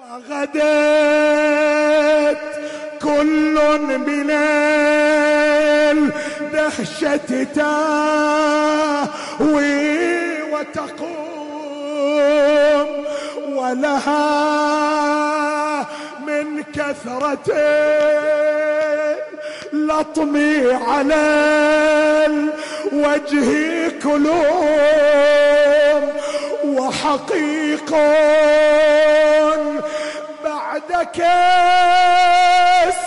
فغدت كل من الدهشة تاوي وتقوم ولها من كثرة لطمي على الوجه كلوم وحقيق بعد كأس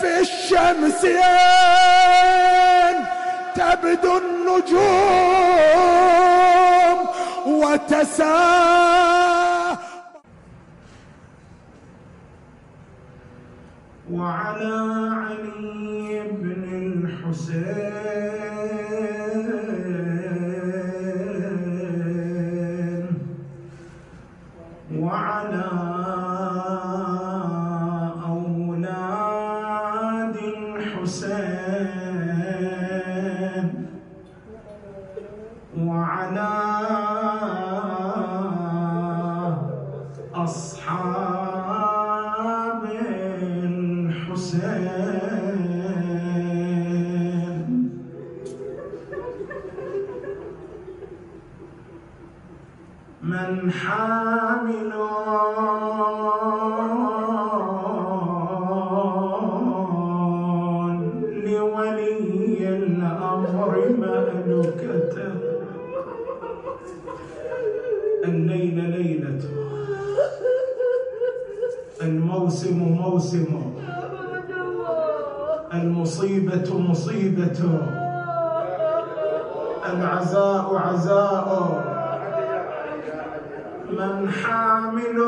في الشمس تبدو النجوم وتسا وعلى علي بن الحسين من حامل. لولي الأمر مألكته الليل ليلته الموسم موسمه المصيبة مصيبته العزاء عزاؤه من حامل.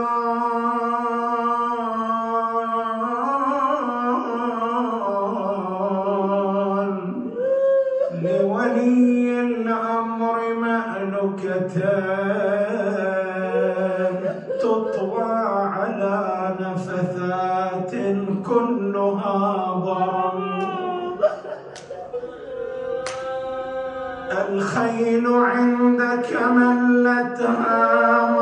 لولي الأمر مألكتان تطوى على نفثات كلها ضرم الخيل عندك ملتها.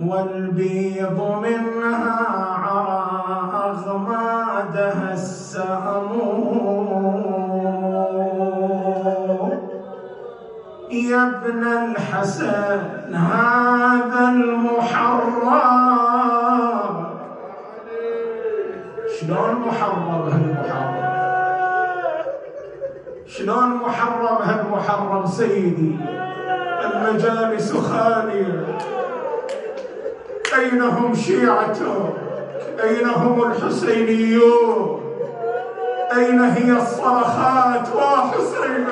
والبيض منها عرى أغمادها السهم يا ابن الحسن هذا المحرم. شلون محرم هالمحرم؟ شلون محرم هالمحرم سيدي؟ المجالس خالية. أين هم شيعته أين هم الحسينيون؟ أين هي الصرخات وحسين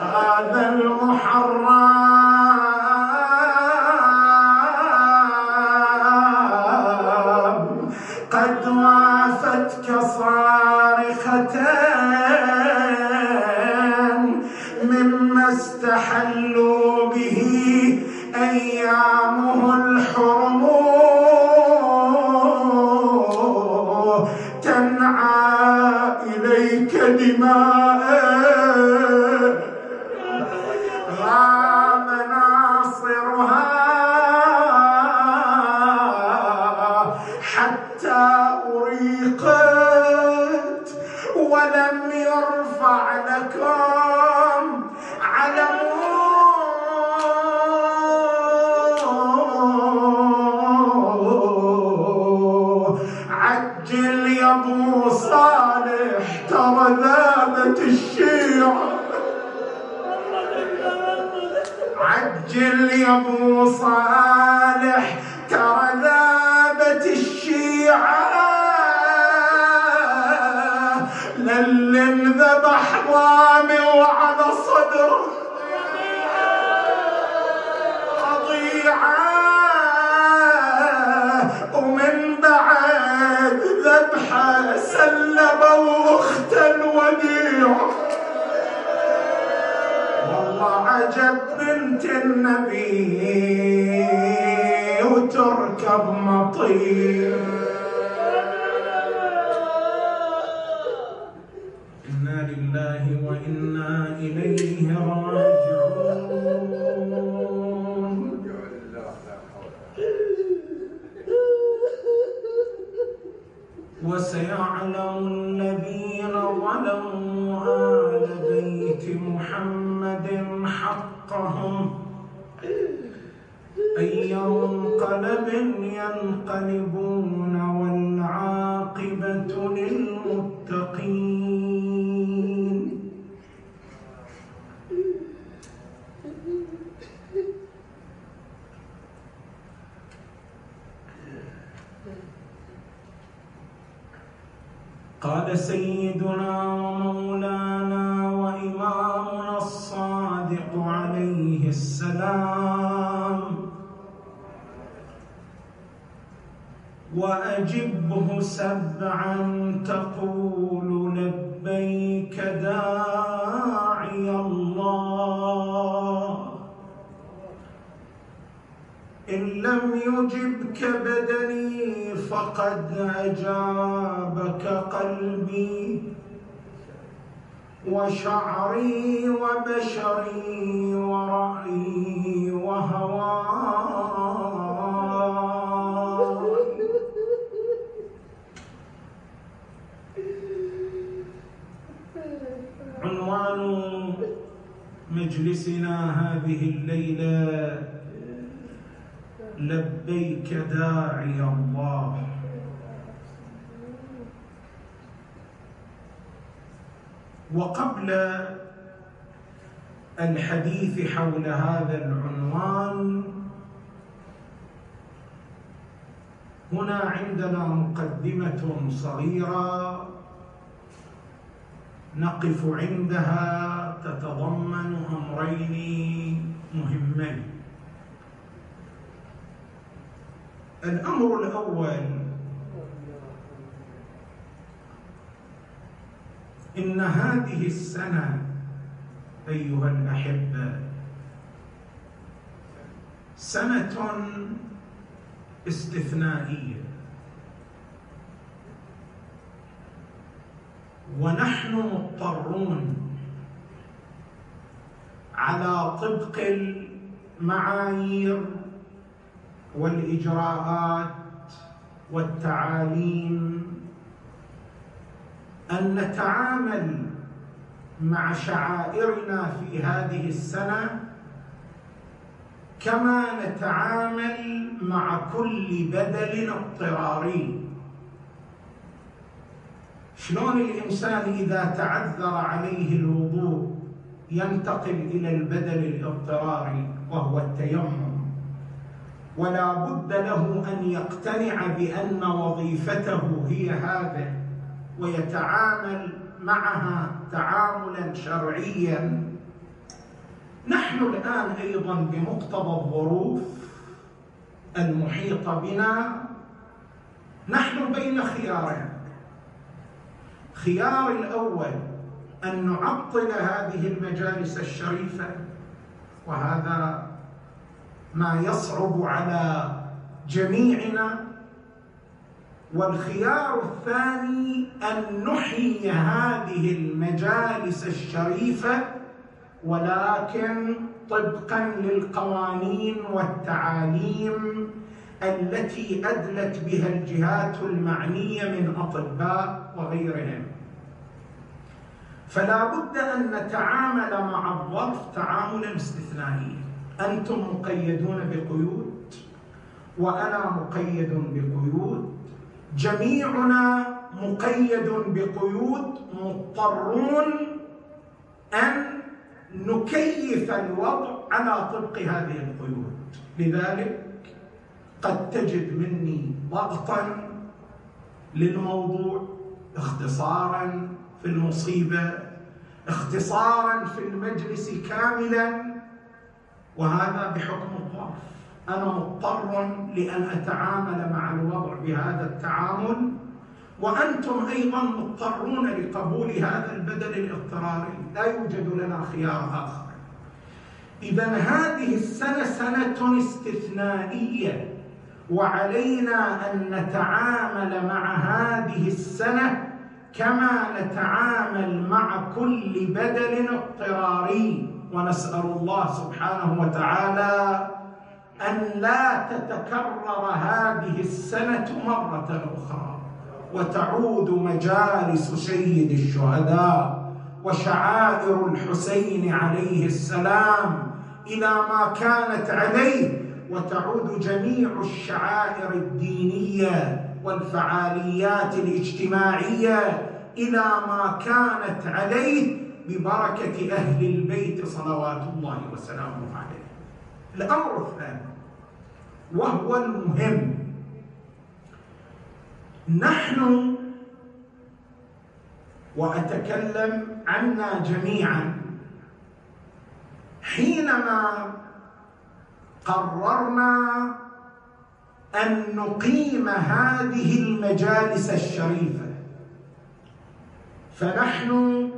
هذا المحرم عجل يا أبو صالح ترى ذابت الشيعة. للي انذبح ضامي وعلى صدره. قضيعة. ومن بعد ذبحة سلموا اخت الوديع. والله عجب بنت النبي وتركب مطير. ومولانا وإمامنا الصادق عليه السلام. وأجبه سبعا تقول لبيك داعي الله. إن لم يجبك بدني فقد أجابك قلبي. وشعري وبشري ورأيي وهواي عنوان مجلسنا هذه الليلة لبيك داعي الله. وقبل الحديث حول هذا العنوان هنا عندنا مقدمة صغيرة نقف عندها تتضمن أمرين مهمين. الأمر الأول إن هذه السنة أيها الأحبة سنة استثنائية. ونحن مضطرون على طبق المعايير والإجراءات والتعاليم أن نتعامل مع شعائرنا في هذه السنة كما نتعامل مع كل بدل اضطراري. شلون الإنسان إذا تعذر عليه الوضوء ينتقل إلى البدل الاضطراري وهو التيمم؟ ولا بد له أن يقتنع بأن وظيفته هي هذا ويتعامل معها تعاملا شرعيا. نحن الآن أيضا بمقتضى الظروف المحيطة بنا. نحن بين خيارين. خيار الأول أن نعطل هذه المجالس الشريفة وهذا ما يصعب على جميعنا والخيار الثاني أن نحيي هذه المجالس الشريفة ولكن طبقا للقوانين والتعاليم التي أدلت بها الجهات المعنية من أطباء وغيرهم. فلا بد أن نتعامل مع الظرف تعاملا استثنائيا. أنتم مقيدون بقيود وأنا مقيد بقيود. جميعنا مقيد بقيود مضطرون أن نكيف الوضع على طبق هذه القيود. لذلك قد تجد مني ضغطا للموضوع اختصارا في المصيبة اختصارا في المجلس كاملا وهذا بحكم الظرف أنا مضطر لأن أتعامل مع الوضع بهذا التعامل وأنتم أيضا مضطرون لقبول هذا البدل الاضطراري. لا يوجد لنا خيار آخر. اذا هذه السنة سنة استثنائية وعلينا أن نتعامل مع هذه السنة كما نتعامل مع كل بدل اضطراري. ونسأل الله سبحانه وتعالى أن لا تتكرر هذه السنة مرة أخرى وتعود مجالس سيد الشهداء وشعائر الحسين عليه السلام إلى ما كانت عليه وتعود جميع الشعائر الدينية والفعاليات الاجتماعية إلى ما كانت عليه ببركة أهل البيت صلوات الله وسلامه عليه. الأمر الثاني وهو المهم. نحن وأتكلم عنا جميعا حينما قررنا أن نقيم هذه المجالس الشريفة فنحن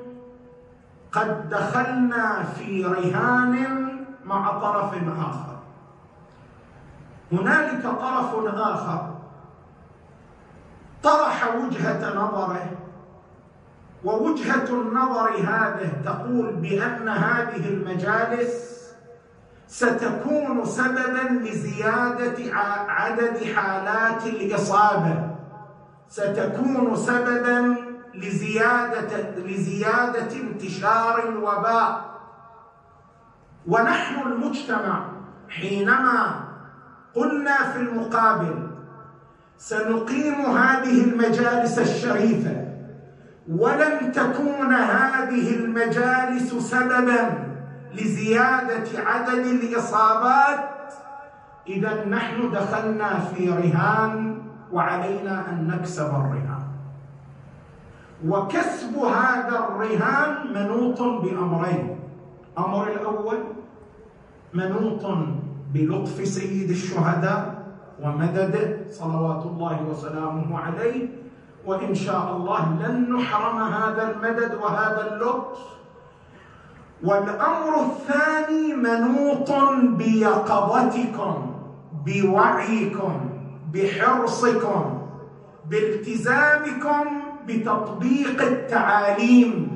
قد دخلنا في رهان مع طرف آخر. هنالك طرف آخر طرح وجهة نظره ووجهة النظر هذه تقول بأن هذه المجالس ستكون سببا لزيادة عدد حالات الإصابة. ستكون سببا لزياده لزيادة انتشار الوباء. ونحن المجتمع حينما قلنا في المقابل سنقيم هذه المجالس الشريفه ولن تكون هذه المجالس سببا لزيادة عدد الإصابات اذا نحن دخلنا في رهان وعلينا أن نكسب الرهان. وكسب هذا الرهان منوط بأمرين. الامر الأول منوط بلطف سيد الشهداء ومدده صلوات الله وسلامه عليه. وإن شاء الله لن نحرم هذا المدد وهذا اللطف. والأمر الثاني منوط بيقظتكم بوعيكم بحرصكم بالتزامكم بتطبيق التعاليم.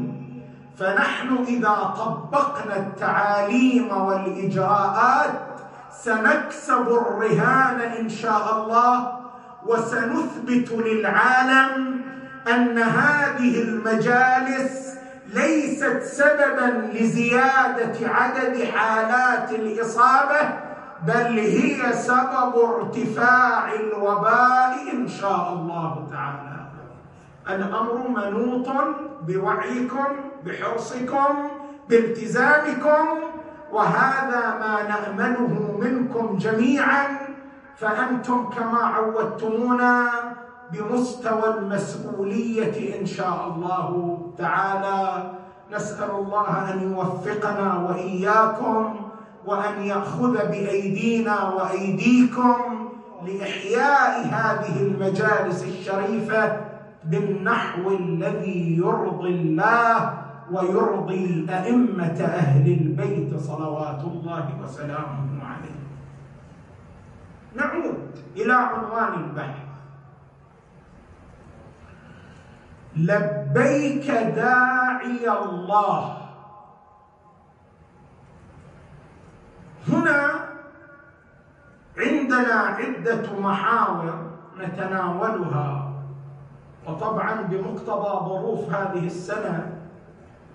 فنحن إذا طبقنا التعاليم والإجراءات سنكسب الرهان إن شاء الله وسنثبت للعالم أن هذه المجالس ليست سببا لزيادة عدد حالات الإصابة بل هي سبب ارتفاع الوباء إن شاء الله تعالى. الأمر منوط بوعيكم بحرصكم بالتزامكم وهذا ما نامله منكم جميعا فأنتم كما عودتمونا بمستوى المسؤولية إن شاء الله تعالى. نسأل الله أن يوفقنا وإياكم وأن يأخذ بأيدينا وأيديكم لإحياء هذه المجالس الشريفة بالنحو الذي يرضي الله ويرضي أئمة أهل البيت صلوات الله وسلامه عليه. نعود إلى عنوان البحث. لبيك داعي الله. هنا عندنا عدة محاور نتناولها وطبعا بمقتضى ظروف هذه السنة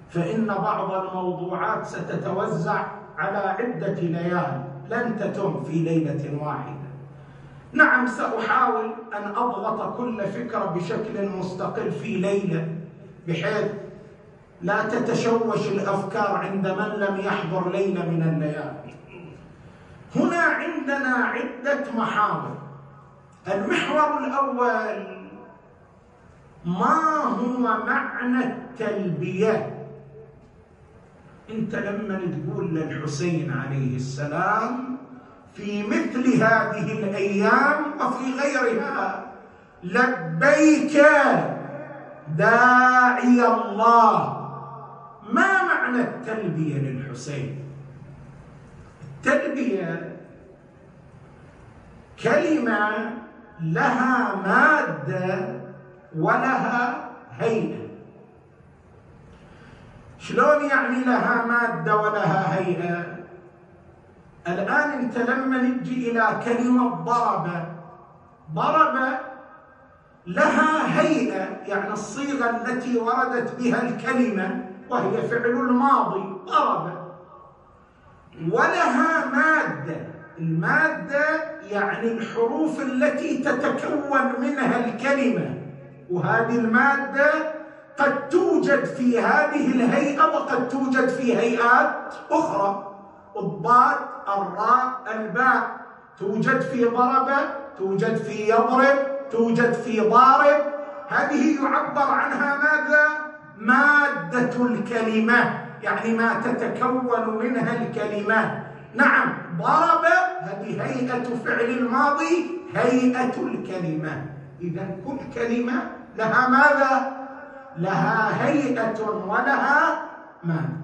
فإن بعض الموضوعات ستتوزع على عدة ليال لن تتم في ليلة واحدة. نعم سأحاول أن أضغط كل فكرة بشكل مستقل في ليلة بحيث لا تتشوش الأفكار عند من لم يحضر ليلة من الليالي. هنا عندنا عدة محاور. المحور الأول ما هو معنى التلبية؟ انت لما تقول للحسين عليه السلام في مثل هذه الأيام وفي غيرها لبيك داعي الله. ما معنى التلبية للحسين؟ التلبية كلمة لها مادة ولها هيئة. شلون يعني لها مادة ولها هيئة؟ الآن أنت لما نجي إلى كلمة ضرب ضرب لها هيئة يعني الصيغة التي وردت بها الكلمة وهي فعل الماضي ضرب. ولها مادة المادة يعني الحروف التي تتكون منها الكلمة وهذه المادة قد توجد في هذه الهيئة وقد توجد في هيئات أخرى. الضاد الراء الباء توجد في ضرب توجد في يضرب توجد في ضارب. هذه يعبر عنها ماذا؟ مادة الكلمة. يعني ما تتكون منها الكلمة. نعم ضرب هذه هيئة فعل الماضي هيئة الكلمة. إذا كل كلمة لها ماذا؟ لها هيئة ولها مادة.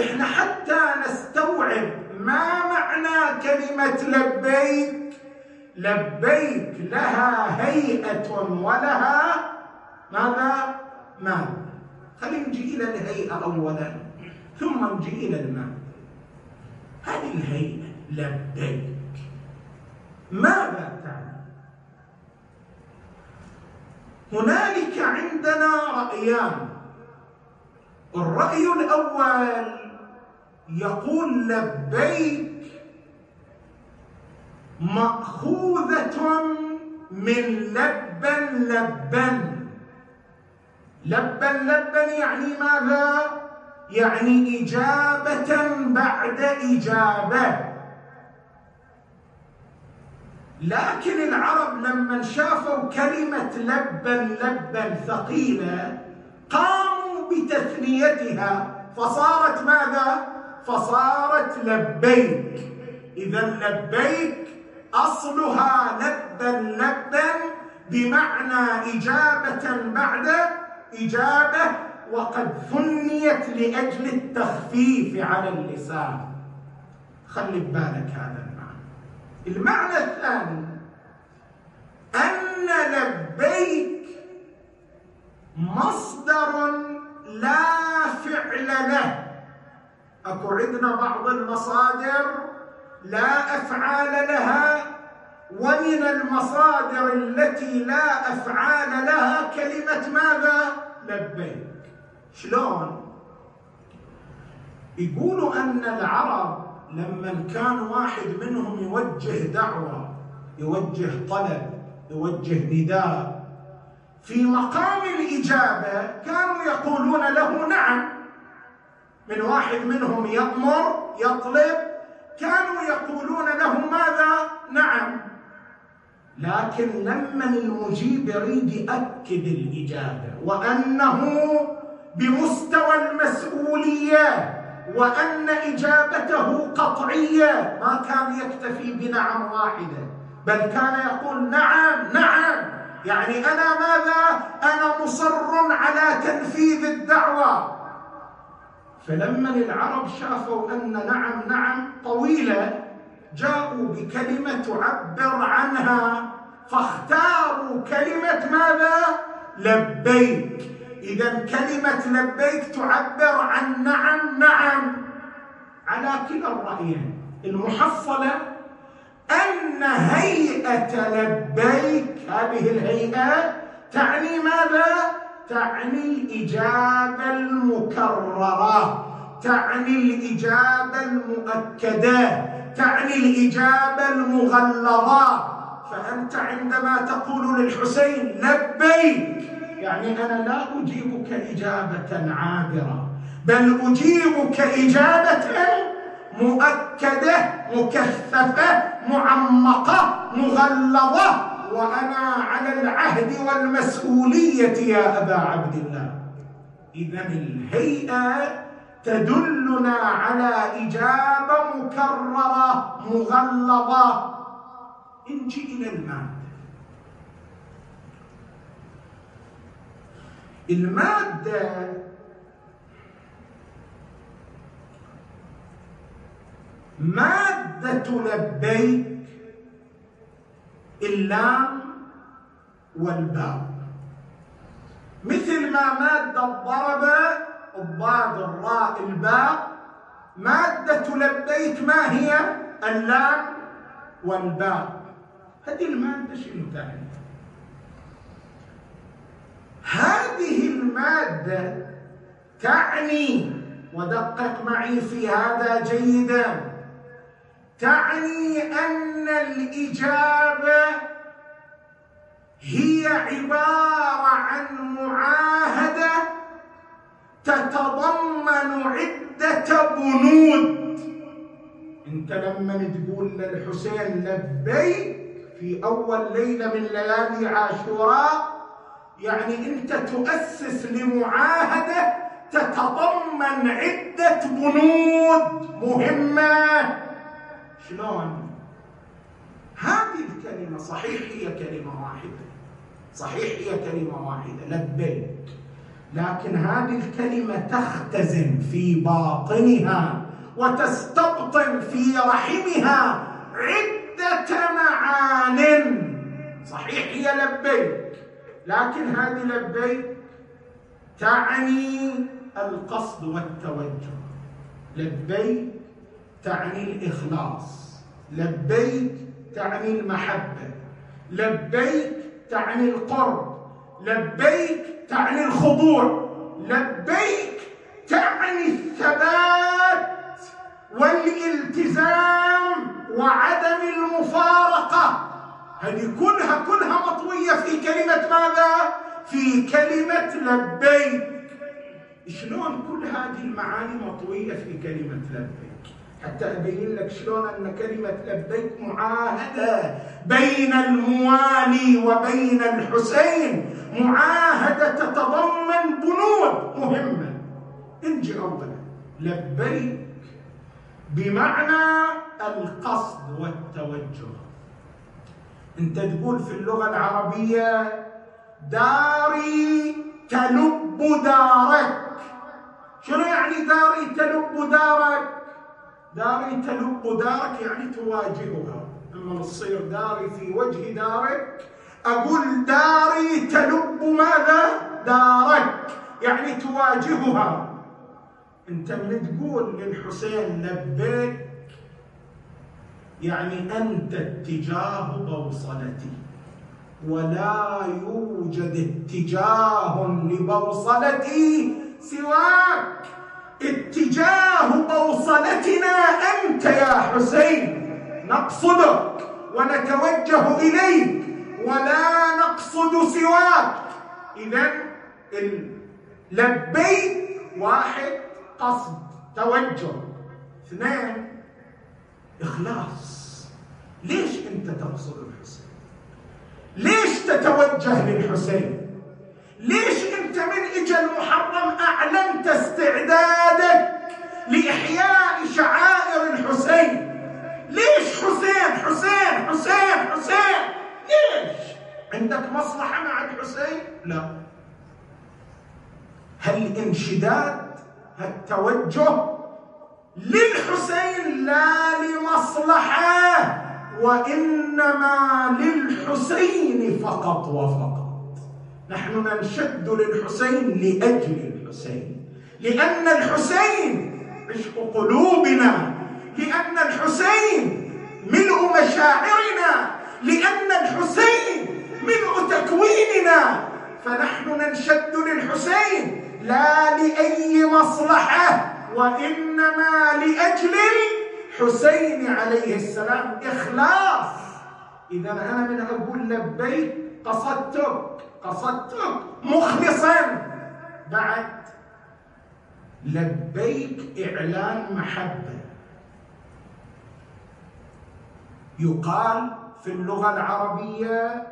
إحنا حتى نستوعب ما معنى كلمة لبيك. لبيك لها هيئة ولها ماذا؟ مادة. خلينا نجي إلى الهيئة أولا ثم نجي إلى المادة. هذه الهيئة لبيك. ماذا تعني؟ هنالك عندنا رأيان. الرأي الأول يقول لبيك مأخوذة من لبا لبا لبا لبا يعني ماذا؟ يعني إجابة بعد إجابة. لكن العرب لما شافوا كلمة لبا لبا ثقيلة قاموا بتثنيتها. فصارت ماذا؟ فصارت لبيك. إذا لبيك أصلها لبا لبا بمعنى إجابة بعد إجابة وقد ثنيت لأجل التخفيف على اللسان. خلي ببالك هذا. المعنى الثاني أن لبيك مصدر لا فعل له أكو بعض المصادر لا أفعال لها ومن المصادر التي لا أفعال لها كلمة ماذا؟ لبيك شلون؟ يقولوا أن العرب لما كان واحد منهم يوجه دعوة يوجه طلب يوجه نداء. في مقام الإجابة كانوا يقولون له نعم. من واحد منهم يأمر يطلب كانوا يقولون له ماذا؟ نعم. لكن لما المجيب يريد يأكد الإجابة وأنه بمستوى المسؤولية وأن إجابته قطعية ما كان يكتفي بنعم واحدة بل كان يقول نعم نعم يعني أنا ماذا؟ أنا مصر على تنفيذ الدعوة فلما العرب شافوا أن نعم نعم طويلة جاءوا بكلمة تعبر عنها فاختاروا كلمة ماذا؟ لبيك إذا كلمة لبيك تعبر عن نعم نعم. على كلا الرأيين. المحصلة أن هيئة لبيك هذه الهيئة تعني ماذا؟ تعني الإجابة المكررة. تعني الإجابة المؤكدة. تعني الإجابة المغلظة. فأنت عندما تقول للحسين لبيك يعني أنا لا أجيبك إجابة عابرة بل أجيبك إجابة مؤكدة مكثفة معمقة مغلظة وأنا على العهد والمسؤولية يا أبا عبد الله. إذا الهيئة تدلنا على إجابة مكررة مغلظة. انجي إلى المال المادة مادة لبيك اللام والباء. مثل ما مادة ضرب الضاد الراء الباء مادة لبيك ما هي؟ اللام والباء. هذه المادة شنو تعني؟ هذه المادة تعني ودقق معي في هذا جيدا تعني أن الإجابة هي عبارة عن معاهدة تتضمن عدة بنود. أنت لما تقول للحسين لبيك في أول ليلة من ليالي عاشوراء يعني انت تؤسس لمعاهدة تتضمن عدة بنود مهمة. شلون؟ هذه الكلمة صحيح هي كلمة واحدة. صحيح هي كلمة واحدة لبيك. لكن هذه الكلمة تختزن في باطنها وتستبطن في رحمها عدة معان. صحيح هي لبيك. لكن هذه لبيك تعني القصد والتوجه. لبيك تعني الإخلاص. لبيك تعني المحبة. لبيك تعني القرب. لبيك تعني الخضوع. لبيك تعني الثبات والالتزام وعدم المفارقة. هذه كلها كلها مطوية في كلمة ماذا؟ في كلمة لبيك. شلون كل هذه المعاني مطوية في كلمة لبيك؟ حتى أبين لك شلون أن كلمة لبيك معاهدة بين الموالي وبين الحسين. معاهدة تتضمن بنود مهمة. انجي اولا. لبيك بمعنى القصد والتوجه. انت تقول في اللغة العربية داري تلب دارك. شنو يعني داري تلب دارك؟ داري تلب دارك يعني تواجهها. لما تصير داري في وجه دارك أقول داري تلب ماذا؟ دارك. يعني تواجهها. انت من تقول للحسين لبيك يعني أنت اتجاه بوصلتي. ولا يوجد اتجاه لبوصلتي سواك. اتجاه بوصلتنا أنت يا حسين. نقصدك ونتوجه إليك. ولا نقصد سواك. اذا لبيك واحد قصد توجه. اثنين إخلاص. ليش أنت تقصد الحسين؟ ليش تتوجه للحسين؟ ليش أنت من اجى المحرم أعلنت استعدادك لإحياء شعائر الحسين؟ ليش حسين حسين حسين حسين؟ ليش؟ عندك مصلحة مع الحسين؟ لا. هل انشداد التوجه للحسين لا لمصلحة وإنما للحسين فقط وفقط. نحن ننشد للحسين لأجل الحسين لأن الحسين عشق قلوبنا لأن الحسين ملء مشاعرنا لأن الحسين ملء تكويننا. فنحن ننشد للحسين لا لأي مصلحة. وإنما لأجل الحسين عليه السلام إخلاص. إذا أنا من أقول لبيك قصدتك قصدتك مخلصا. بعد لبيك إعلان محبة. يقال في اللغة العربية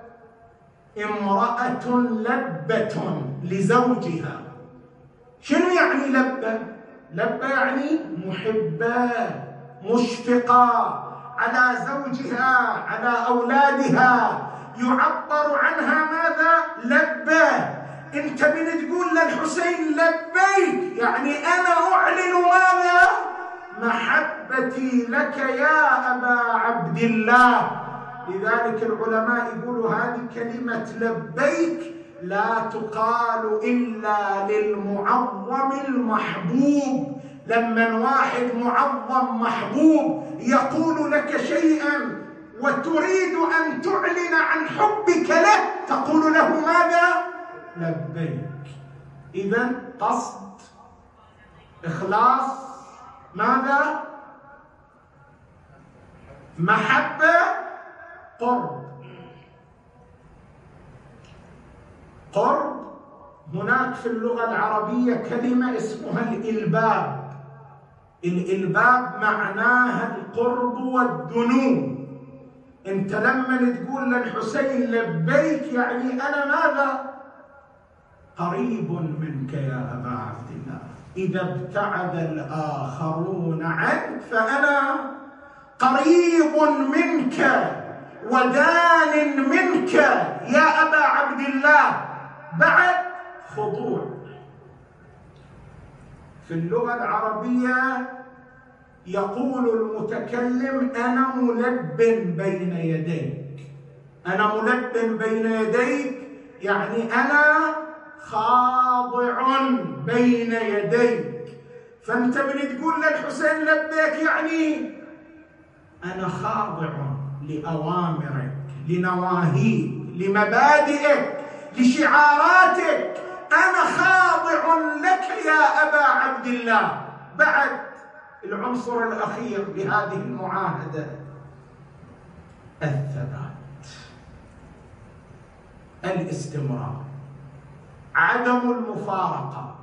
امرأة لبة لزوجها. شنو يعني لبة؟ لبه يعني محبة مشفقة على زوجها على أولادها. يعبر عنها ماذا؟ لبة. انت من تقول للحسين لبيك يعني أنا أعلن ماذا؟ محبتي لك يا أبا عبد الله. لذلك العلماء يقولوا هذه كلمة لبيك لا تقال إلا للمعظم المحبوب. لما واحد معظم محبوب يقول لك شيئا وتريد أن تعلن عن حبك له تقول له ماذا؟ لبيك. اذا قصد. إخلاص. ماذا؟ محبة. قرب. قرب هناك في اللغة العربية كلمة اسمها الإلباب. الإلباب معناها القرب والدنو أنت لما تقول للحسين لبيك يعني أنا ماذا؟ قريب منك يا أبا عبد الله. إذا ابتعد الآخرون عنك فأنا قريب منك ودان منك يا أبا عبد الله. بعد خضوع في اللغة العربية يقول المتكلم أنا ملب بين يديك. أنا ملب بين يديك يعني أنا خاضع بين يديك. فأنت من تقول للحسين لبيك يعني أنا خاضع لأوامرك لنواهيك لمبادئك. لشعاراتك أنا خاضع لك يا أبا عبد الله. بعد العنصر الأخير لهذه المعاهدة الثبات الاستمرار عدم المفارقة.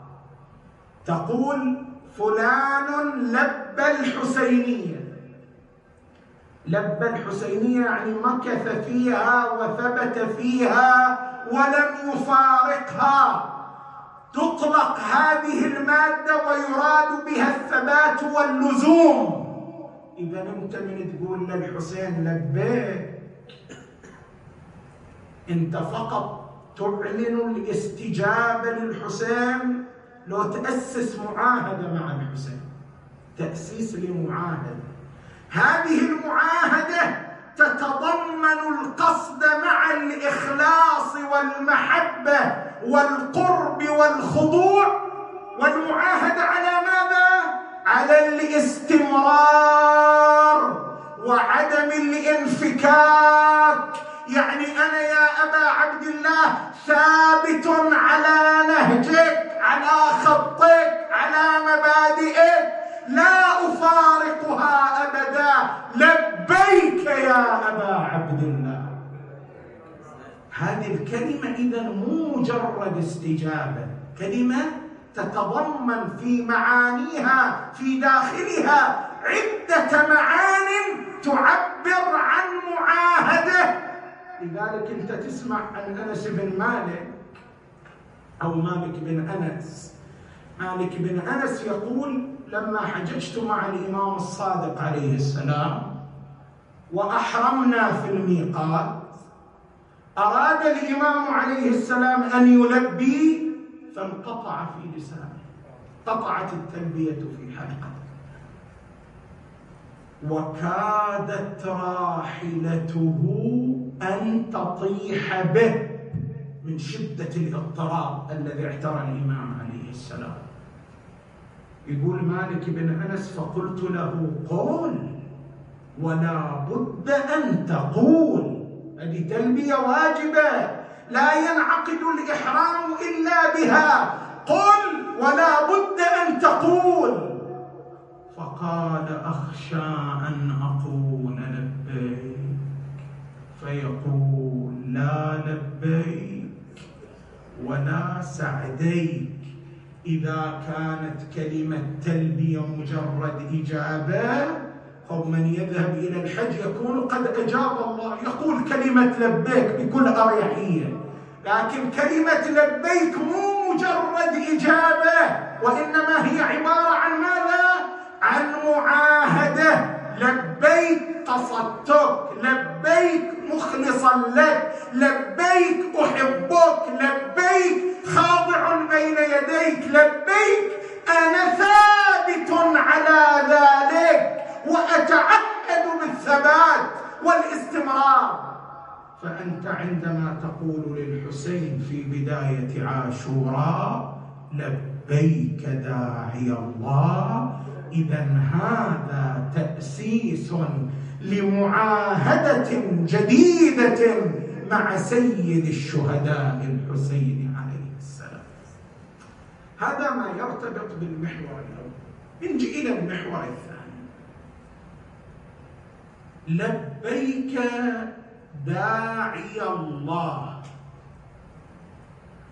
تقول فلان لب الحسينية. لب الحسينية يعني مكث فيها وثبت فيها ولم يفارقها. تطلق هذه المادة ويراد بها الثبات واللزوم. إذا أنت من تقول للحسين لبيك أنت فقط تعلن الاستجابة للحسين لو تأسس معاهدة مع الحسين. تأسيس لمعاهدة. هذه المعاهدة تتضمن القصد مع الإخلاص والمحبة والقرب والخضوع والمعاهدة على ماذا؟ على الاستمرار وعدم الانفكاك. يعني أنا يا أبا عبد الله ثابت على نهجك على خطك على مبادئك. لا أفارقها أبدا. لبيك يا أبا عبد الله. هذه الكلمة إذا مو مجرد استجابة. كلمة تتضمن في معانيها في داخلها عدة معان تعبر عن معاهدة. لذلك أنت تسمع عن أنس بن مالك أو مالك بن أنس. مالك بن أنس يقول لما حججت مع الإمام الصادق عليه السلام وأحرمنا في الميقات. أراد الإمام عليه السلام أن يلبي فانقطع في لسانه. قطعت التلبية في حلقته وكادت راحلته أن تطيح به من شدة الاضطراب الذي اعترى الإمام عليه السلام. يقول مالك بن أنس فقلت له قول ولا بد أن تقول. هذه تلبية واجبة. لا ينعقد الإحرام إلا بها. قل ولا بد أن تقول. فقال أخشى أن أقول لبيك. فيقول لا لبيك ولا سعديك. إذا كانت كلمة تلبية مجرد إجابة أو من يذهب إلى الحج يكون قد أجاب الله. يقول كلمة لبيك بكل أريحية لكن كلمة لبيك مو مجرد إجابة وإنما هي عبارة عن ماذا؟ عن معاهدة. لبيك قصدتك لبيك مخلصا لك لبيك أحبك لبيك خاضع بين يديك لبيك أنا ثابت على ذلك. واتعهد بالثبات والاستمرار. فأنت عندما تقول للحسين في بداية عاشوراء لبيك داعي الله. إذا هذا تأسيس لمعاهدة جديدة مع سيد الشهداء الحسين عليه السلام. هذا ما يرتبط بالمحور الأول. نجي إلى المحور الثاني. لبيك داعي الله.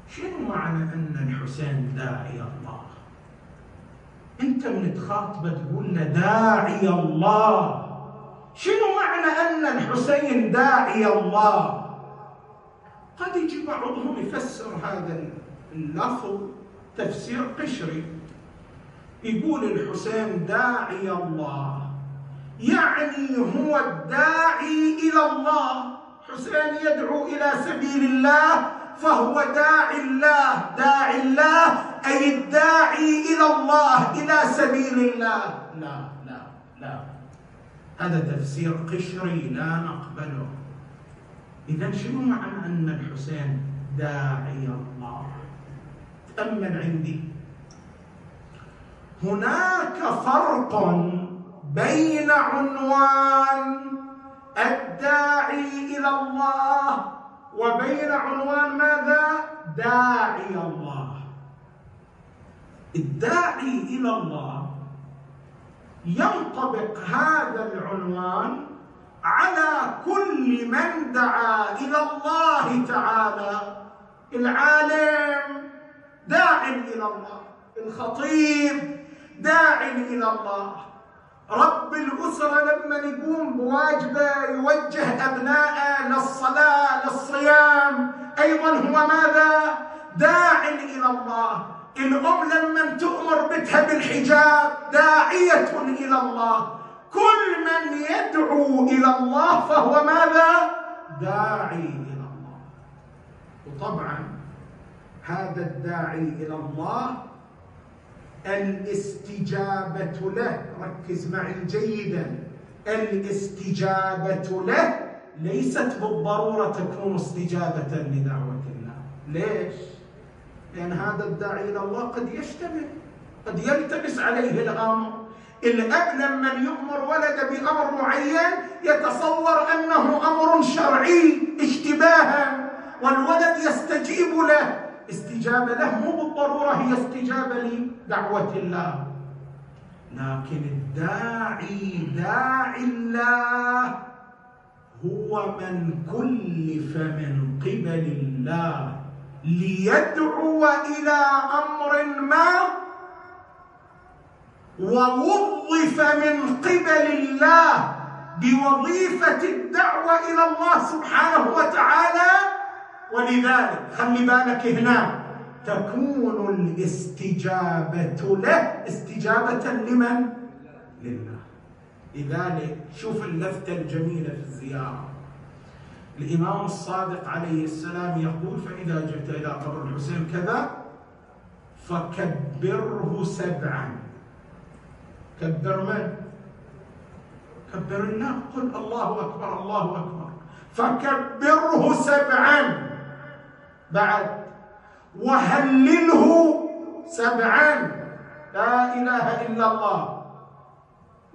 شنو معنى أن الحسين داعي الله؟ أنت من تخاطبه تقول له داعي الله. شنو معنى أن الحسين داعي الله؟ قد يجي بعضهم يفسر هذا اللفظ تفسير قشري. يقول الحسين داعي الله. يعني هو الداعي إلى الله. حسين يدعو إلى سبيل الله فهو داعي الله. داعي الله أي الداعي إلى الله إلى سبيل الله. لا لا لا. هذا تفسير قشري لا نقبله إذا شنو معنى أن الحسين داعي الله؟ تأمل عندي. هناك فرق بين عنوان الداعي إلى الله. وبين عنوان ماذا؟ داعي الله. الداعي إلى الله ينطبق هذا العنوان على كل من دعا إلى الله تعالى. العالم داع إلى الله. الخطيب داع إلى الله. رب الأسرة لما يقوم بواجبه يوجه أبنائه للصلاة للصيام أيضا هو ماذا؟ داع إلى الله الأم لما تؤمر بتها بالحجاب داعية إلى الله كل من يدعو إلى الله فهو ماذا؟ داعي إلى الله وطبعا هذا الداعي إلى الله الاستجابة له. ركز معي جيدا. الاستجابة له ليست بالضرورة تكون استجابة لدعوة الله. ليش؟ لأن هذا الداعي إلى الله قد يشتبه قد يلتبس عليه الأمر. الأب لما يؤمر ولده بأمر معين يتصور أنه أمر شرعي اشتباها والولد يستجيب له. استجابة له مو بالضرورة هي استجابة لدعوة الله. لكن الداعي داعي الله هو من كلف من قبل الله ليدعو إلى أمر ما ووظف من قبل الله بوظيفة الدعوة إلى الله سبحانه وتعالى ولذلك خلي بالك هنا تكون الاستجابة له استجابة لمن؟ لله. لذلك شوف اللفتة الجميلة في الزيارة. الإمام الصادق عليه السلام يقول فإذا جئت إلى قبر الحسين كذا فكبره سبعا. كبر من؟ كبر الله. قل الله أكبر الله أكبر. فكبره سبعا. بعد. وهلله سبعا. لا إله إلا الله.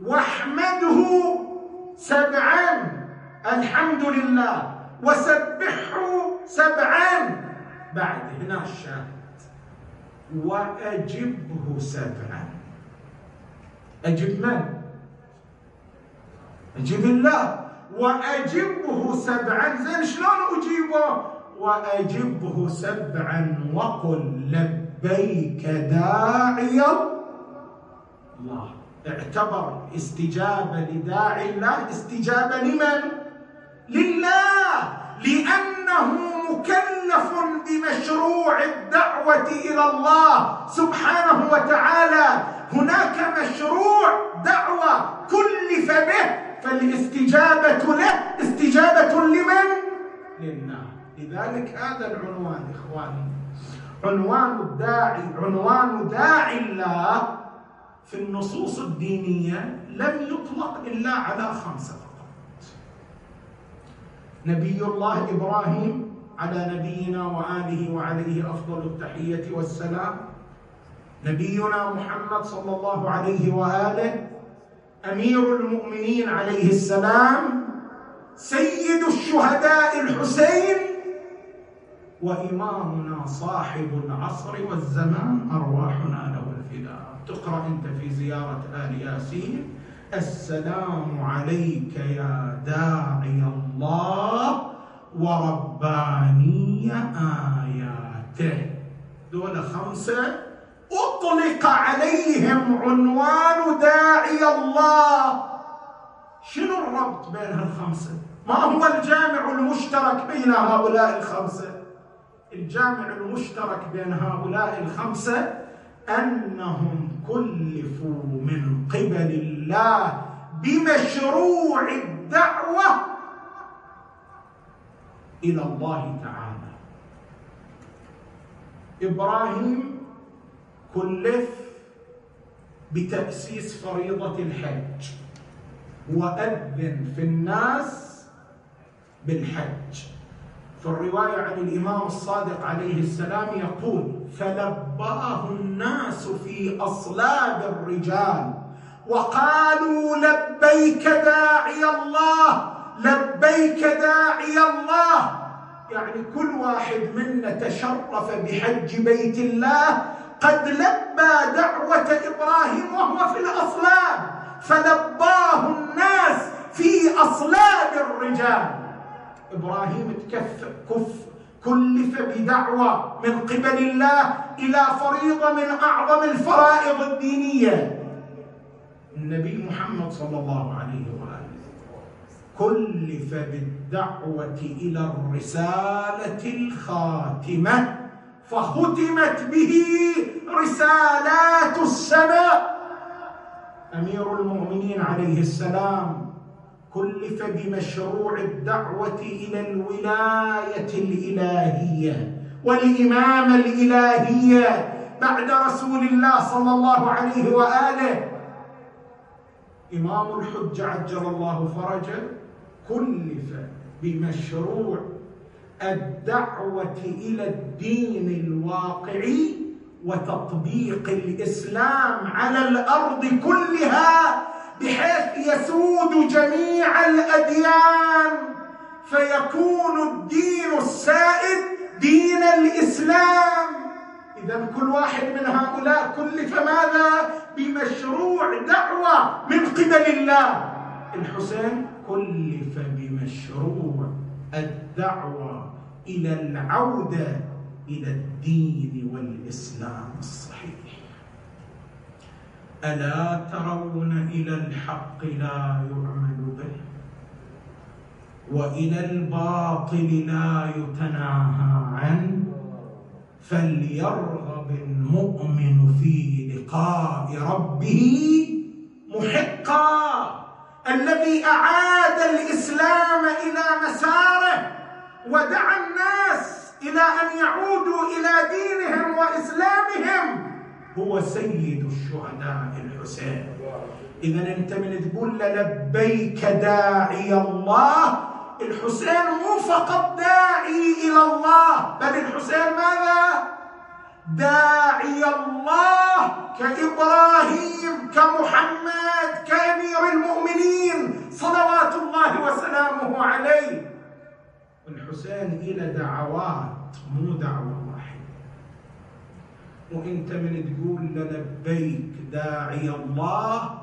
واحمده سبعا. الحمد لله. وسبحه سبعا. بعد هنا الشاهد. وأجبه سبعا. أجب من؟ أجب الله. وأجبه سبعا. زين شلون أجيبه؟ وأجبه سبعا وقل لبيك داعي الله. اعتبر استجابه لداعي الله. استجابه لمن؟ لله. لأنه مكلف بمشروع الدعوة إلى الله سبحانه وتعالى. هناك مشروع دعوة كلف به فالاستجابة له استجابة لمن؟ لله. لذلك هذا العنوان إخواني. عنوان الداعي عنوان داعي الله في النصوص الدينية لم يطلق إلا على خمسة فقط. نبي الله إبراهيم على نبينا وآله وعليه أفضل التحية والسلام. نبينا محمد صلى الله عليه وآله أمير المؤمنين عليه السلام سيد الشهداء الحسين وإمامنا صاحب العصر والزمان أرواحنا له الفداء. تقرأ أنت في زيارة آل ياسين. السلام عليك يا داعي الله ورباني آياته. دول خمسة. أطلق عليهم عنوان داعي الله. شنو الربط بين هالخمسة؟ ما هو الجامع المشترك بين هؤلاء الخمسة؟ الجامع المشترك بين هؤلاء الخمسة أنهم كلفوا من قبل الله بمشروع الدعوة إلى الله تعالى. إبراهيم كلف بتأسيس فريضة الحج وأذن في الناس بالحج. في الرواية عن الإمام الصادق عليه السلام يقول فلبأه الناس في أصلاب الرجال وقالوا لبيك داعي الله لبيك داعي الله. يعني كل واحد منا تشرف بحج بيت الله قد لبى دعوة إبراهيم وهو في الأصلاب فلباه الناس في أصلاب الرجال. إبراهيم تكف كف. كلف بدعوة من قبل الله إلى فريضة من أعظم الفرائض الدينية. النبي محمد صلى الله عليه وآله. كلف بالدعوة إلى الرسالة الخاتمة فختمت به رسالات السماء. أمير المؤمنين عليه السلام كلف بمشروع الدعوة إلى الولاية الإلهية والامامه الإلهية بعد رسول الله صلى الله عليه وآله. إمام الحج عجل الله فرجه كلف بمشروع الدعوة إلى الدين الواقعي وتطبيق الإسلام على الأرض كلها. بحيث يسود جميع الأديان فيكون الدين السائد دين الإسلام. اذا كل واحد من هؤلاء كلف ماذا؟ بمشروع دعوة من قبل الله. الحسين كلف بمشروع الدعوة إلى العودة إلى الدين والإسلام. الصحيح ألا ترون إلى الحق لا يعمل به؟ وإلى الباطل لا يتناهى عنه فليرغب المؤمن في لقاء ربه محقا. الذي أعاد الإسلام إلى مساره ودعا الناس إلى أن يعودوا إلى دينهم وإسلامهم هو سيد الشهداء. الحسين اذا انت من تقول لبيك داعي الله الحسين مو فقط داعي إلى الله بل الحسين ماذا؟ داعي الله كإبراهيم كمحمد كأمير المؤمنين صلوات الله وسلامه عليه. الحسين إلى دعوات مو واحدة وانت من تقول لبيك داعي الله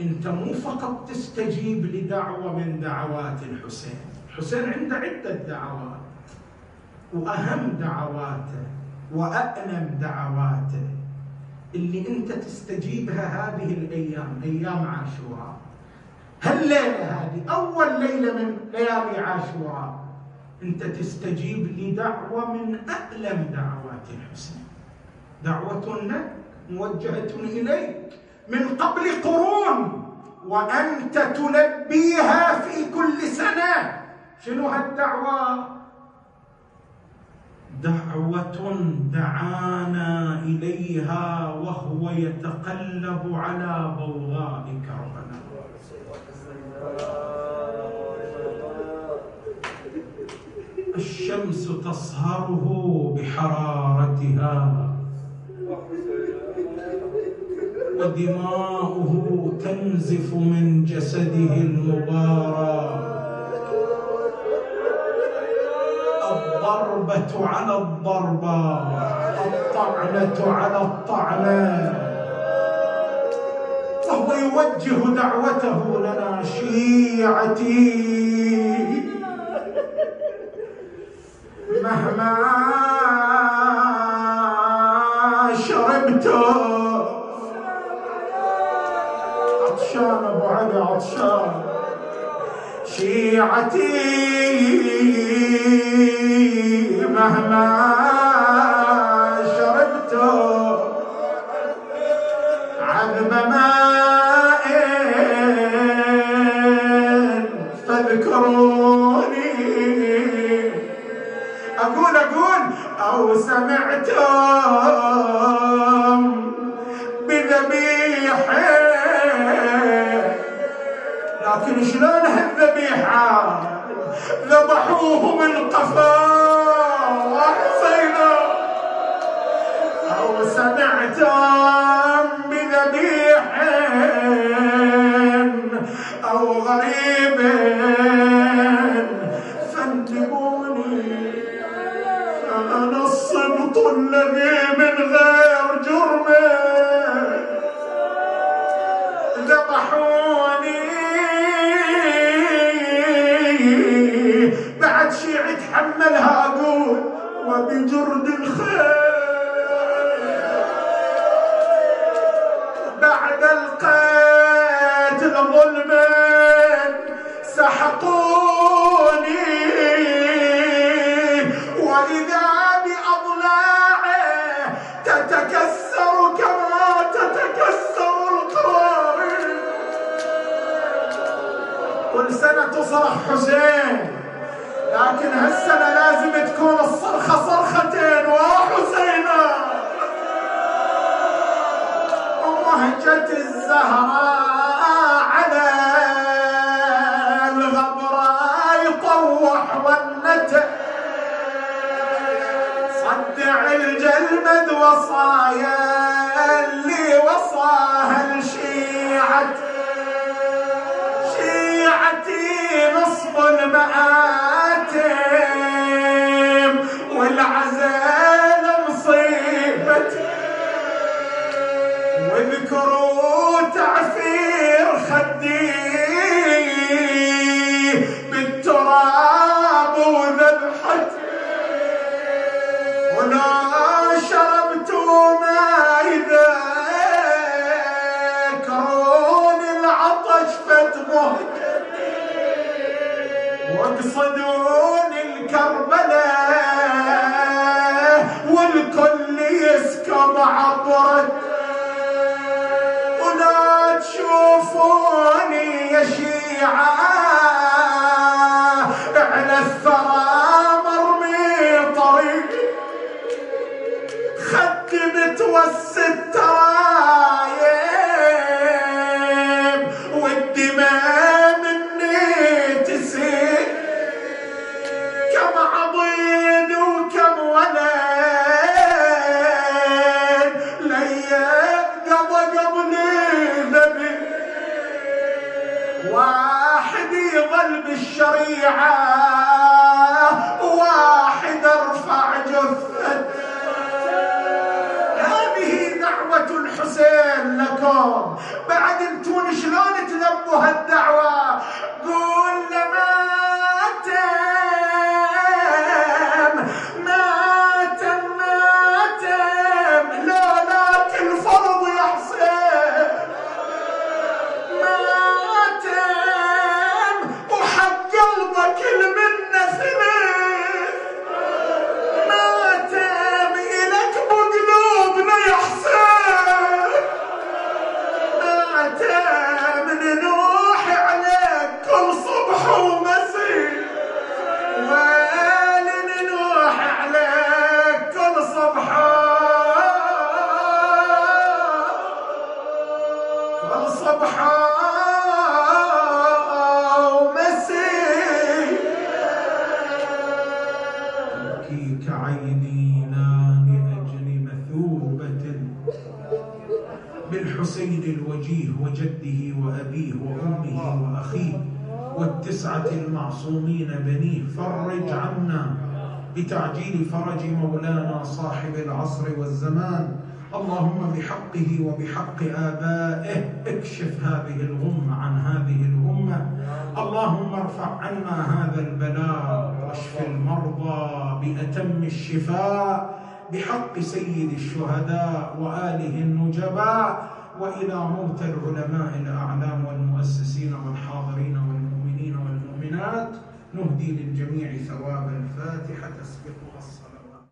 انت مو فقط تستجيب لدعوة من دعوات الحسين. الحسين عنده عدة دعوات وأهم دعواته وأألم دعواته. اللي أنت تستجيبها هذه الأيام أيام عاشوراء. هالليلة هذه أول ليلة من ليالي عاشوراء أنت تستجيب لدعوة من أألم دعوات الحسين. دعوة موجهة إليك من قبل قرون وأنت تلبيها في كل سنة. شنو هالدعوة؟ دعوة دعانا إليها وهو يتقلب على بوغاء كربلاء الشمس تصهره بحرارتها. ودماؤه تنزف من جسده المبارك الضربة على الضربة الطعنة على الطعنة. وهو يوجه دعوته لنا شيعتي. مهما شربت عطشان شيعتي مهما ذبحوه من قفاه. حسينا أو سمعتم بذبيح أو غريب. فانتبوني فأنا الصبط الذي من غير وبجرد الخير. بعد القتل ظلما سحقوني. وإذا بأضلاعه تتكسر كما تتكسر القوارير. كل سنة تصرخ حسين. لكن هالسنة لازم تكون الصرخة صرختين وحسينا ومهجة الزهراء على الغبراء يطوح والنتع صدع الجلمد وصايا اللي وصاها الشيعة. شيعتي نصب المآتم بتعجيل فرج مولانا صاحب العصر والزمان. اللهم بحقه وبحق آبائه اكشف هذه الغمة عن هذه الأمة. اللهم ارفع عنا هذا البلاء واشف المرضى بأتم الشفاء. بحق سيد الشهداء وآله النجباء. وإلى موت العلماء الأعلام والمؤسسين والحاضرين والمؤمنين والمؤمنات. نهدي للجميع ثواب الفاتحة. الصلاة